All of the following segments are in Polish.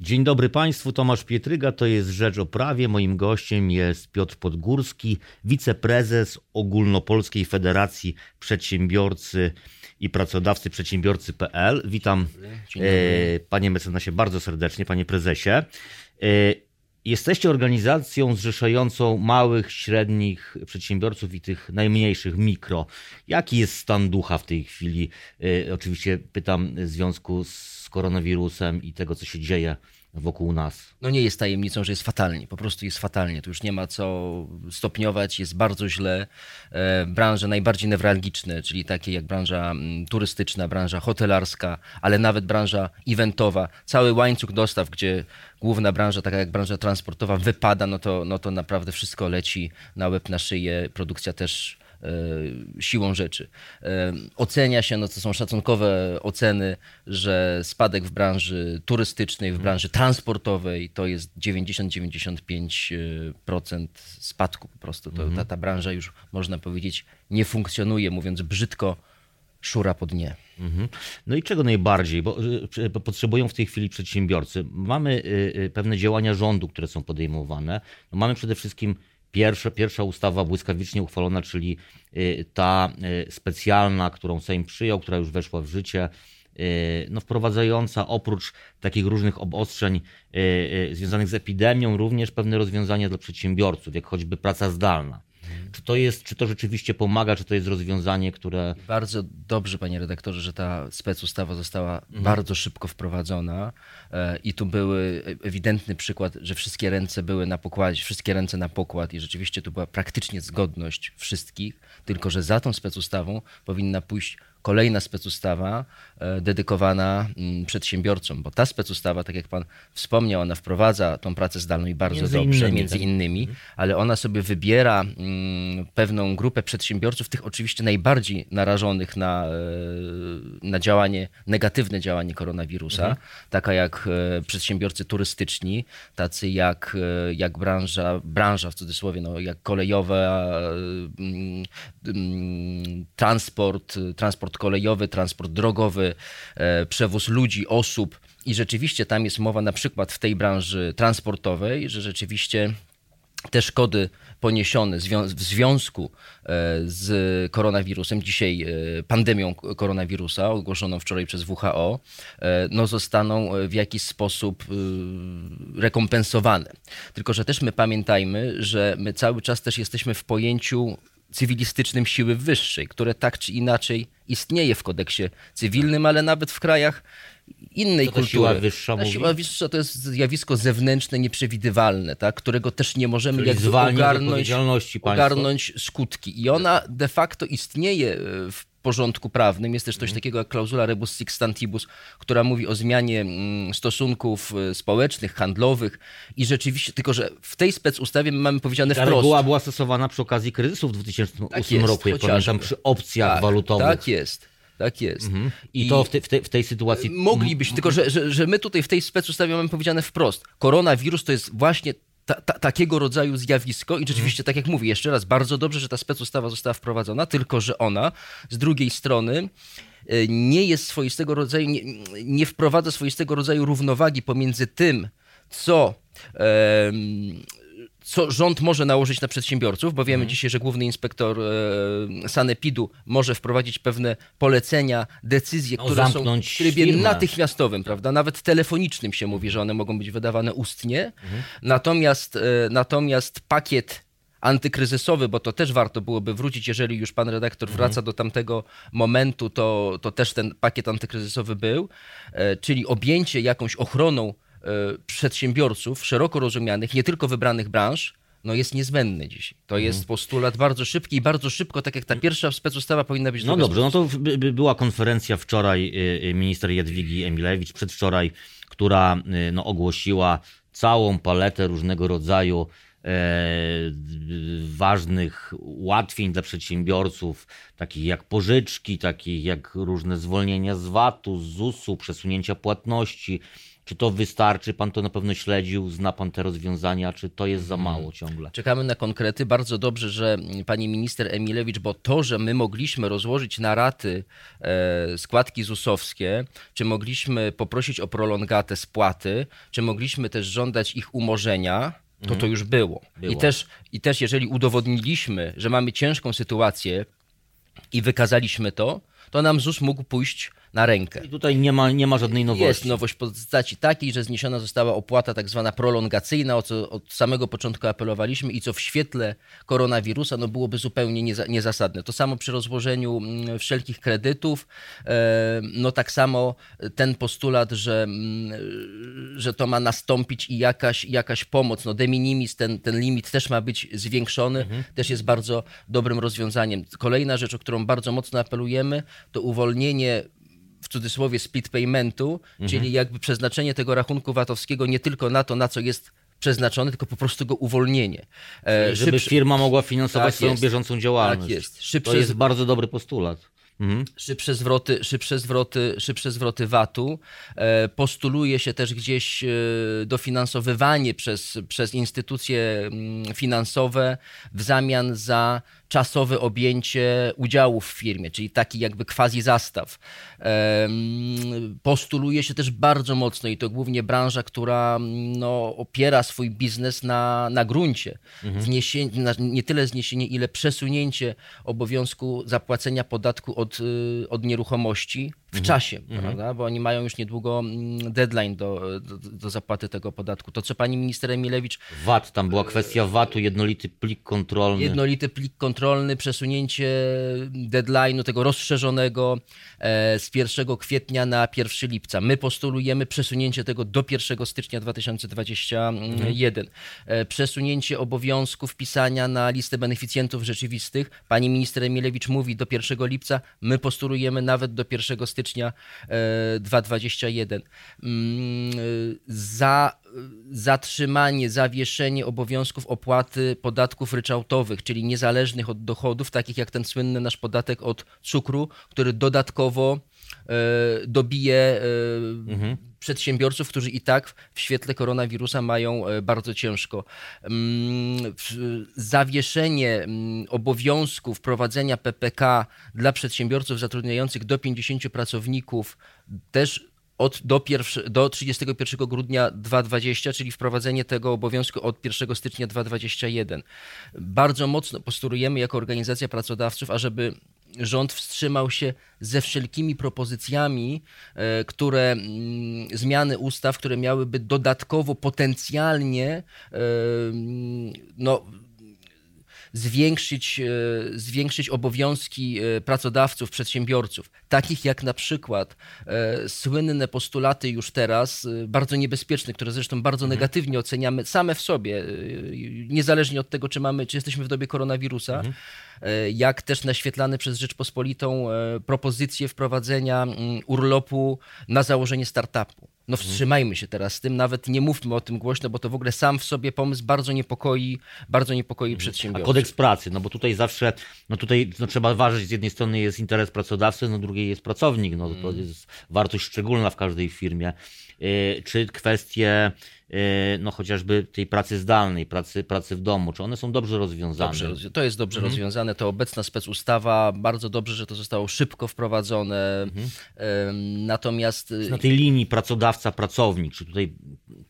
Dzień dobry Państwu, Tomasz Pietryga, to jest Rzecz o Prawie. Moim gościem jest Piotr Podgórski, wiceprezes Ogólnopolskiej Federacji Przedsiębiorcy i Pracodawcy Przedsiębiorcy.pl. Witam Dzień dobry. e, Panie mecenasie bardzo serdecznie, Panie Prezesie. E, Jesteście organizacją zrzeszającą małych, średnich przedsiębiorców i tych najmniejszych, mikro. Jaki jest stan ducha w tej chwili? E, Oczywiście pytam w związku z koronawirusem i tego, co się dzieje wokół nas. No nie jest tajemnicą, że jest fatalnie, po prostu jest fatalnie. Tu już nie ma co stopniować, jest bardzo źle. E, Branże najbardziej newralgiczne, czyli takie jak branża mm, turystyczna, branża hotelarska, ale nawet branża eventowa, cały łańcuch dostaw, gdzie główna branża, taka jak branża transportowa, wypada, no to, no to naprawdę wszystko leci na łeb, na szyję. Produkcja też siłą rzeczy. E, Ocenia się, no to są szacunkowe oceny, że spadek w branży turystycznej, w branży transportowej to jest 90-95% spadku po prostu. To, ta, ta branża już można powiedzieć nie funkcjonuje, mówiąc brzydko, szura po dnie. Mhm. No i czego najbardziej? Bo y, bo potrzebują w tej chwili przedsiębiorcy. Mamy y, y, pewne działania rządu, które są podejmowane. No mamy przede wszystkim pierwsze, pierwsza ustawa błyskawicznie uchwalona, czyli y, ta y, specjalna, którą Sejm przyjął, która już weszła w życie. y, No, wprowadzająca oprócz takich różnych obostrzeń związanych z epidemią, również pewne rozwiązania dla przedsiębiorców, jak choćby praca zdalna. Czy to, jest, czy to rzeczywiście pomaga, czy to jest rozwiązanie, które Bardzo dobrze, panie redaktorze, że ta specustawa została bardzo szybko wprowadzona. E, i tu były ewidentny przykład, że wszystkie ręce były na pokładzie, wszystkie ręce na pokład i rzeczywiście tu była praktycznie zgodność wszystkich, tylko że za tą specustawą powinna pójść kolejna specustawa e, dedykowana mm, przedsiębiorcom, bo ta specustawa, tak jak pan wspomniał, ona wprowadza tą pracę zdalną i bardzo Między dobrze, innymi, między tak? innymi, ale ona sobie wybiera mm, pewną grupę przedsiębiorców, tych oczywiście najbardziej narażonych na, e, na działanie, negatywne działanie koronawirusa, taka jak e, przedsiębiorcy turystyczni, tacy jak, jak branża, branża w cudzysłowie, no, jak kolejowa, mm, mm, transport, transport kolejowy, transport drogowy, e, przewóz ludzi, osób. I rzeczywiście tam jest mowa na przykład w tej branży transportowej, że rzeczywiście te szkody poniesione w związku e, z koronawirusem, dzisiaj e, pandemią koronawirusa, ogłoszoną wczoraj przez WHO, no zostaną w jakiś sposób e, rekompensowane. Tylko, że też my pamiętajmy, że my cały czas też jesteśmy w pojęciu cywilistycznym siły wyższej, które tak czy inaczej istnieje w kodeksie cywilnym, ale nawet w krajach innej ta kultury. siła wyższa Ta siła wyższa to jest zjawisko zewnętrzne, nieprzewidywalne, tak? którego też nie możemy Czyli jakby ogarnąć, ogarnąć skutki. I ona de facto istnieje e, w porządku prawnym. Jest też Mhm. coś takiego jak klauzula rebus sic stantibus, która mówi o zmianie mm, stosunków e, społecznych, handlowych i rzeczywiście, tylko że w tej specustawie my mamy powiedziane Ta wprost. reguła była stosowana przy okazji kryzysu w 2008 Tak jest, roku, jak chociażby. pamiętam, przy opcjach tak, walutowych. Tak jest, tak jest. I, to w, te, w, tej, w tej sytuacji... Moglibyśmy, tylko że, że, że my tutaj w tej specustawie mamy powiedziane wprost. Koronawirus to jest właśnie ta, ta, takiego rodzaju zjawisko i rzeczywiście, tak jak mówię, jeszcze raz, bardzo dobrze, że ta specustawa została wprowadzona, tylko że ona z drugiej strony e, nie jest swoistego rodzaju, nie, nie wprowadza swoistego rodzaju równowagi pomiędzy tym, co co rząd może nałożyć na przedsiębiorców, bo Mhm. wiemy dzisiaj, że główny inspektor e, sanepidu może wprowadzić pewne polecenia, decyzje, No, które są w trybie firmę. natychmiastowym, prawda? Nawet telefonicznym się mówi, że one mogą być wydawane ustnie. Mhm. Natomiast, e, natomiast pakiet antykryzysowy, bo to też warto byłoby wrócić, jeżeli już pan redaktor Mhm. wraca do tamtego momentu, to, to też ten pakiet antykryzysowy był, e, czyli objęcie jakąś ochroną przedsiębiorców szeroko rozumianych, nie tylko wybranych branż, no jest niezbędny dzisiaj. To Mhm. jest postulat bardzo szybki i bardzo szybko, tak jak ta pierwsza specustawa powinna być No dobrze, no to by- by była konferencja wczoraj y, y, minister Jadwigi Emilewicz, przedwczoraj, która no, ogłosiła całą paletę różnego rodzaju e, ważnych ułatwień dla przedsiębiorców, takich jak pożyczki, takich jak różne zwolnienia z VAT-u, z ZUS-u, przesunięcia płatności, Czy to wystarczy? Pan to na pewno śledził, zna pan te rozwiązania, czy to jest za mało ciągle? Czekamy na konkrety. Bardzo dobrze, że pani minister Emilewicz, bo to, że my mogliśmy rozłożyć na raty e, składki ZUS-owskie, czy mogliśmy poprosić o prolongatę spłaty, czy mogliśmy też żądać ich umorzenia, to to już było. Było. I, też, I też jeżeli udowodniliśmy, że mamy ciężką sytuację i wykazaliśmy to, to nam ZUS mógł pójść na rękę. I tutaj nie ma, nie ma żadnej nowości. Jest nowość w postaci takiej, że zniesiona została opłata tak zwana prolongacyjna, o co od samego początku apelowaliśmy i co w świetle koronawirusa no byłoby zupełnie nieza, niezasadne. To samo przy rozłożeniu mm, wszelkich kredytów, e, no tak samo ten postulat, że, mm, że to ma nastąpić i jakaś, jakaś pomoc, no de minimis, ten, ten limit też ma być zwiększony, też jest bardzo dobrym rozwiązaniem. Kolejna rzecz, o którą bardzo mocno apelujemy, to uwolnienie w cudzysłowie split paymentu, czyli jakby przeznaczenie tego rachunku VAT-owskiego nie tylko na to, na co jest przeznaczony, tylko po prostu go uwolnienie. E, Żeby szybsze- firma mogła finansować Tak swoją jest. bieżącą działalność. Tak jest. To jest bardzo dobry postulat. Mhm. szybsze zwroty, szybsze zwroty, szybsze zwroty VAT-u. E, Postuluje się też gdzieś e, dofinansowywanie przez, przez instytucje mm, finansowe w zamian za czasowe objęcie udziałów w firmie, czyli taki jakby quasi zastaw. Postuluje się też bardzo mocno i to głównie branża, która no, opiera swój biznes na, na gruncie. Na, nie tyle zniesienie, ile przesunięcie obowiązku zapłacenia podatku od, y, od nieruchomości w czasie, prawda? bo oni mają już niedługo mm, deadline do, do, do zapłaty tego podatku. To, co pani minister Emilewicz VAT, tam była kwestia VAT-u, jednolity plik kontrolny. Jednolity plik kontrolny, przesunięcie deadline'u tego rozszerzonego e, z 1 kwietnia na 1 lipca. My postulujemy przesunięcie tego do 1 stycznia 2021. E, Przesunięcie obowiązku wpisania na listę beneficjentów rzeczywistych. Pani minister Emilewicz mówi do 1 lipca, my postulujemy nawet do 1 stycznia e, 2021. Mm, Za zatrzymanie, zawieszenie obowiązków opłaty podatków ryczałtowych, czyli niezależnych od dochodów, takich jak ten słynny nasz podatek od cukru, który dodatkowo e, dobije e, przedsiębiorców, którzy i tak w świetle koronawirusa mają e, bardzo ciężko. Mm, Zawieszenie mm, obowiązku wprowadzenia PPK dla przedsiębiorców zatrudniających do 50 pracowników też od, do, pierwszy, do 31 grudnia 2020, czyli wprowadzenie tego obowiązku od 1 stycznia 2021. Bardzo mocno postulujemy jako organizacja pracodawców, ażeby rząd wstrzymał się ze wszelkimi propozycjami, e, które mm, zmiany ustaw, które miałyby dodatkowo potencjalnie e, mm, no, zwiększyć, e, zwiększyć obowiązki e, pracodawców, przedsiębiorców, takich jak na przykład e, słynne postulaty już teraz, bardzo niebezpieczne, które zresztą bardzo negatywnie oceniamy same w sobie, niezależnie od tego, czy mamy, czy jesteśmy w dobie koronawirusa, e, jak też naświetlane przez Rzeczpospolitą propozycje wprowadzenia mm, urlopu na założenie startupu. No wstrzymajmy się teraz z tym, nawet nie mówmy o tym głośno, bo to w ogóle sam w sobie pomysł bardzo niepokoi, bardzo niepokoi A przedsiębiorców. kodeks pracy, no bo tutaj zawsze, no tutaj no trzeba ważyć, z jednej strony jest interes pracodawcy, no drugiej jest pracownik, no to jest wartość szczególna w każdej firmie. Yy, Czy kwestie, yy, no chociażby tej pracy zdalnej, pracy, pracy w domu, czy one są dobrze rozwiązane? Dobrze, to jest dobrze Mhm. rozwiązane. To obecna specustawa, bardzo dobrze, że to zostało szybko wprowadzone. Mhm. Natomiast y, Na tej linii pracodawca-pracownik, czy tutaj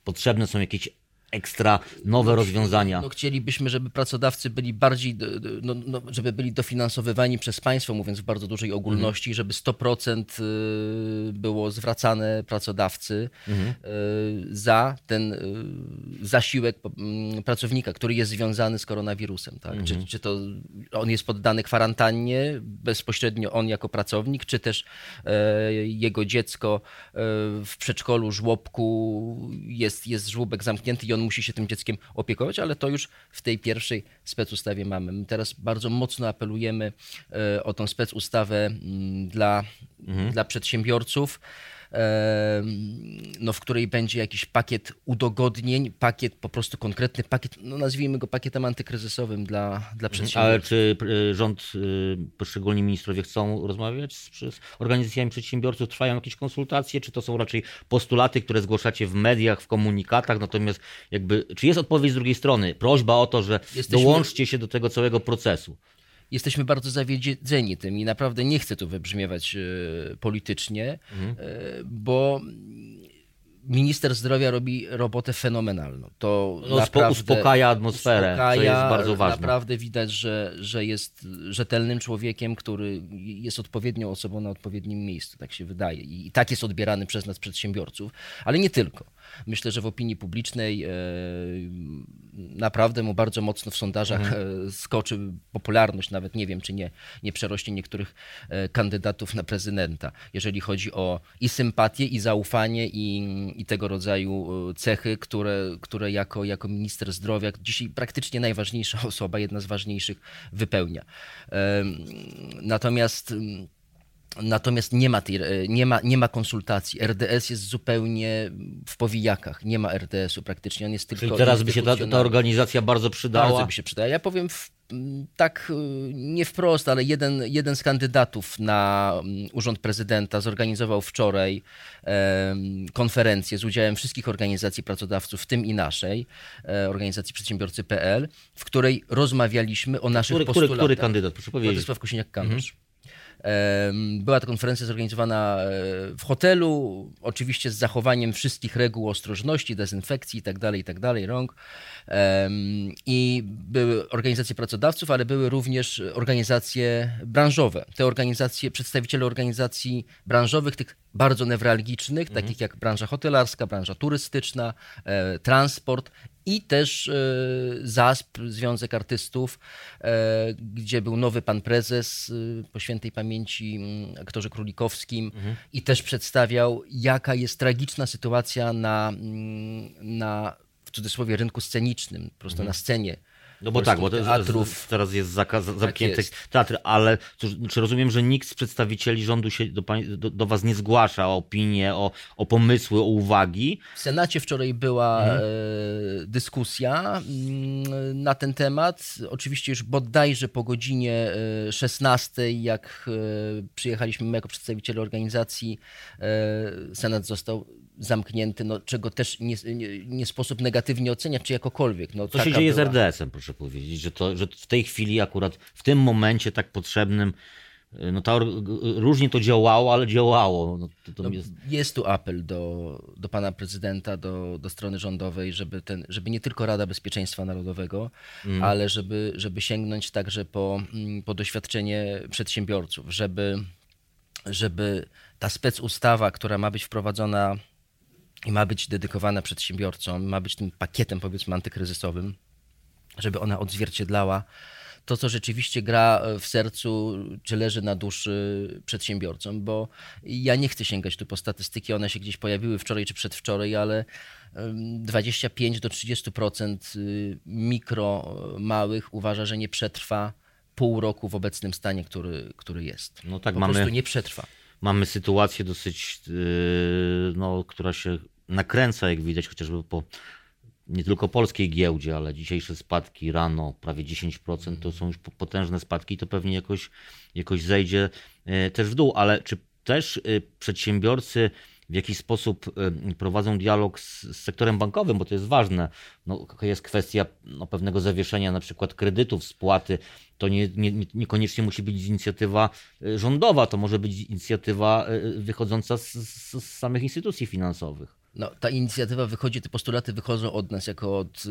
potrzebne są jakieś ekstra nowe rozwiązania? no, chcielibyśmy, żeby pracodawcy byli bardziej, no, no, żeby byli dofinansowywani przez państwo, mówiąc w bardzo dużej ogólności, Mhm. żeby 100% y, było zwracane pracodawcy Mhm. y, za ten y, zasiłek mm, pracownika, który jest związany z koronawirusem. Tak? Mhm. Czy, czy to on jest poddany kwarantannie, bezpośrednio on jako pracownik, czy też e, jego dziecko e, w przedszkolu, żłobku jest, jest żłóbek zamknięty i on musi się tym dzieckiem opiekować, ale to już w tej pierwszej specustawie mamy. My teraz bardzo mocno apelujemy e, o tą specustawę mm, dla, dla przedsiębiorców. No, w której będzie jakiś pakiet udogodnień, pakiet, po prostu konkretny pakiet, no nazwijmy go pakietem antykryzysowym dla, dla Mhm. przedsiębiorców. Ale czy y, rząd, y, poszczególni ministrowie chcą rozmawiać z, z organizacjami przedsiębiorców? Trwają jakieś konsultacje? Czy to są raczej postulaty, które zgłaszacie w mediach, w komunikatach? Natomiast jakby, czy jest odpowiedź z drugiej strony? Prośba o to, że Jesteśmy- dołączcie się do tego całego procesu. Jesteśmy bardzo zawiedzeni tym i naprawdę nie chcę tu wybrzmiewać e, politycznie, Mhm. e, bo minister zdrowia robi robotę fenomenalną. To No, naprawdę uspokaja atmosferę, co uspokaja, jest bardzo ważne. Naprawdę widać, że, że jest rzetelnym człowiekiem, który jest odpowiednią osobą na odpowiednim miejscu, tak się wydaje. I, i tak jest odbierany przez nas przedsiębiorców, ale nie tylko. Myślę, że w opinii publicznej e, naprawdę mu bardzo mocno w sondażach Mhm. e, skoczy popularność, nawet nie wiem, czy nie, nie przerośnie niektórych e, kandydatów na prezydenta, jeżeli chodzi o i sympatię, i zaufanie, i, i tego rodzaju e, cechy, które, które jako, jako minister zdrowia, dzisiaj praktycznie najważniejsza osoba, jedna z ważniejszych, wypełnia. Natomiast Natomiast nie ma, tej, nie, ma, nie ma konsultacji. RDS jest zupełnie w powijakach. Nie ma RDS-u praktycznie. On jest tylko. Czyli teraz by się ta, ta organizacja bardzo przydała. Bardzo by się przydała. Ja powiem w, tak y, nie wprost, ale jeden, jeden z kandydatów na urząd prezydenta zorganizował wczoraj em, konferencję z udziałem wszystkich organizacji pracodawców, w tym i naszej, e, organizacji przedsiębiorcy.pl, w której rozmawialiśmy o naszych który, który, postulatach. który kandydat, proszę powiedzieć. Władysław Kosiniak-Kamysz. Em, Była to konferencja zorganizowana e, w hotelu, oczywiście z zachowaniem wszystkich reguł ostrożności, dezynfekcji itd., itd., rąk. Em, I były organizacje pracodawców, ale były również organizacje branżowe. Te organizacje, przedstawiciele organizacji branżowych, tych bardzo newralgicznych, takich jak branża hotelarska, branża turystyczna, e, transport i też e, ZASP, Związek Artystów, e, gdzie był nowy pan prezes po świętej pamięci mm, aktorze Królikowskim i też przedstawiał, jaka jest tragiczna sytuacja na, mm, na w cudzysłowie rynku scenicznym, po prostu na scenie. No bo tak, bo teatrów. teraz jest zakaz zamknięty jest. teatr, ale cóż, czy rozumiem, że nikt z przedstawicieli rządu się do, do, do was nie zgłasza o opinie, o, o pomysły, o uwagi? W Senacie wczoraj była Mhm. e, dyskusja mm, na ten temat. Oczywiście już bodajże po godzinie e, 16, jak e, przyjechaliśmy my jako przedstawiciele organizacji, e, Senat został zamknięty, no, czego też nie, nie, nie sposób negatywnie oceniać, czy jakokolwiek. No, Co się dzieje z była- RDS-em, proszę powiedzieć, że, to, że w tej chwili akurat w tym momencie tak potrzebnym, y, no ta, różnie to działało, ale działało. No, to, to No, jest, jest tu apel do, do pana prezydenta, do, do strony rządowej, żeby, ten, żeby nie tylko Rada Bezpieczeństwa Narodowego, Mm. ale żeby, żeby sięgnąć także po, mm, po doświadczenie przedsiębiorców, żeby, żeby ta specustawa, która ma być wprowadzona i ma być dedykowana przedsiębiorcom, ma być tym pakietem powiedzmy antykryzysowym, żeby ona odzwierciedlała to, co rzeczywiście gra w sercu, czy leży na duszy przedsiębiorcom, bo ja nie chcę sięgać tu po statystyki, one się gdzieś pojawiły wczoraj czy przedwczoraj, ale em, 25 do 30% y, mikro, y, małych uważa, że nie przetrwa pół roku w obecnym stanie, który, który jest. no tak, Po mamy, prostu nie przetrwa. Mamy sytuację dosyć, yy, no, która się nakręca, jak widać, chociażby po nie tylko polskiej giełdzie, ale dzisiejsze spadki rano, prawie 10%, to są już po- potężne spadki, to pewnie jakoś, jakoś zejdzie e, też w dół, ale czy też e, przedsiębiorcy w jakiś sposób e, prowadzą dialog z, z sektorem bankowym, bo to jest ważne. No, jest kwestia no, pewnego zawieszenia na przykład kredytów, spłaty. To nie, nie, nie- niekoniecznie musi być inicjatywa e, rządowa, to może być inicjatywa e, wychodząca z, z, z samych instytucji finansowych. No, ta inicjatywa wychodzi, te postulaty wychodzą od nas, jako od y,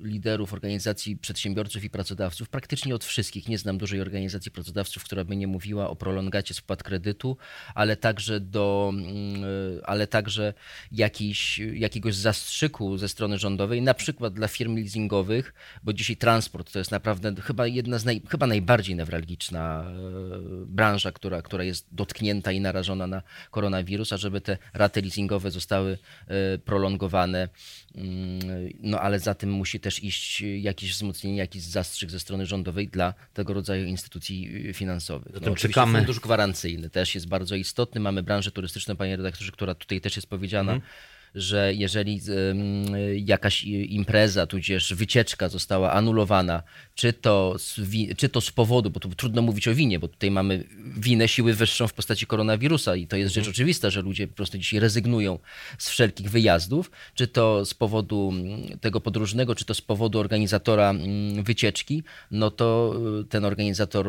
liderów organizacji przedsiębiorców i pracodawców, praktycznie od wszystkich. Nie znam dużej organizacji pracodawców, która by nie mówiła o prolongacie spłat kredytu, ale także, do, mm, y, ale także jakiś, jakiegoś zastrzyku ze strony rządowej, na przykład dla firm leasingowych, bo dzisiaj transport to jest naprawdę chyba jedna z naj, chyba najbardziej newralgiczna y, branża, która, która jest dotknięta i narażona na koronawirusa, żeby te raty leasingowe zostały zostały e, prolongowane. Mm, No ale za tym musi też iść jakieś wzmocnienie, jakiś zastrzyk ze strony rządowej dla tego rodzaju instytucji finansowych. No, czekamy. Fundusz gwarancyjny też jest bardzo istotny. Mamy branżę turystyczną, panie redaktorze, która tutaj też jest powiedziana. Że jeżeli jakaś impreza, tudzież wycieczka została anulowana, czy to, z czy to z powodu, bo tu trudno mówić o winie, bo tutaj mamy winę siły wyższą w postaci koronawirusa i to jest rzecz oczywista, że ludzie po prostu dzisiaj rezygnują z wszelkich wyjazdów, czy to z powodu tego podróżnego, czy to z powodu organizatora wycieczki, no to y, ten organizator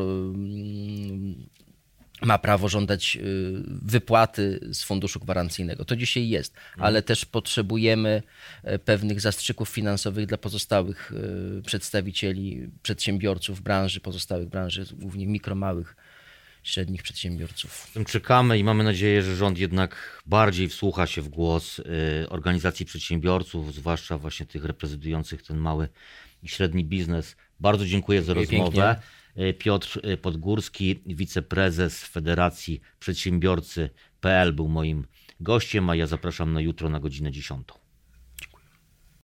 ma prawo żądać y, wypłaty z funduszu gwarancyjnego. To dzisiaj jest, ale też potrzebujemy e, pewnych zastrzyków finansowych dla pozostałych y, przedstawicieli, przedsiębiorców branży, pozostałych branży, głównie mikro, małych, średnich przedsiębiorców. czekamy i mamy nadzieję, że rząd jednak bardziej wsłucha się w głos y, organizacji przedsiębiorców, zwłaszcza właśnie tych reprezentujących ten mały i średni biznes. Bardzo dziękuję za rozmowę. Y, Piotr y, Podgórski, wiceprezes Federacji Przedsiębiorcy.pl był moim gościem, a ja zapraszam na jutro na godzinę 10.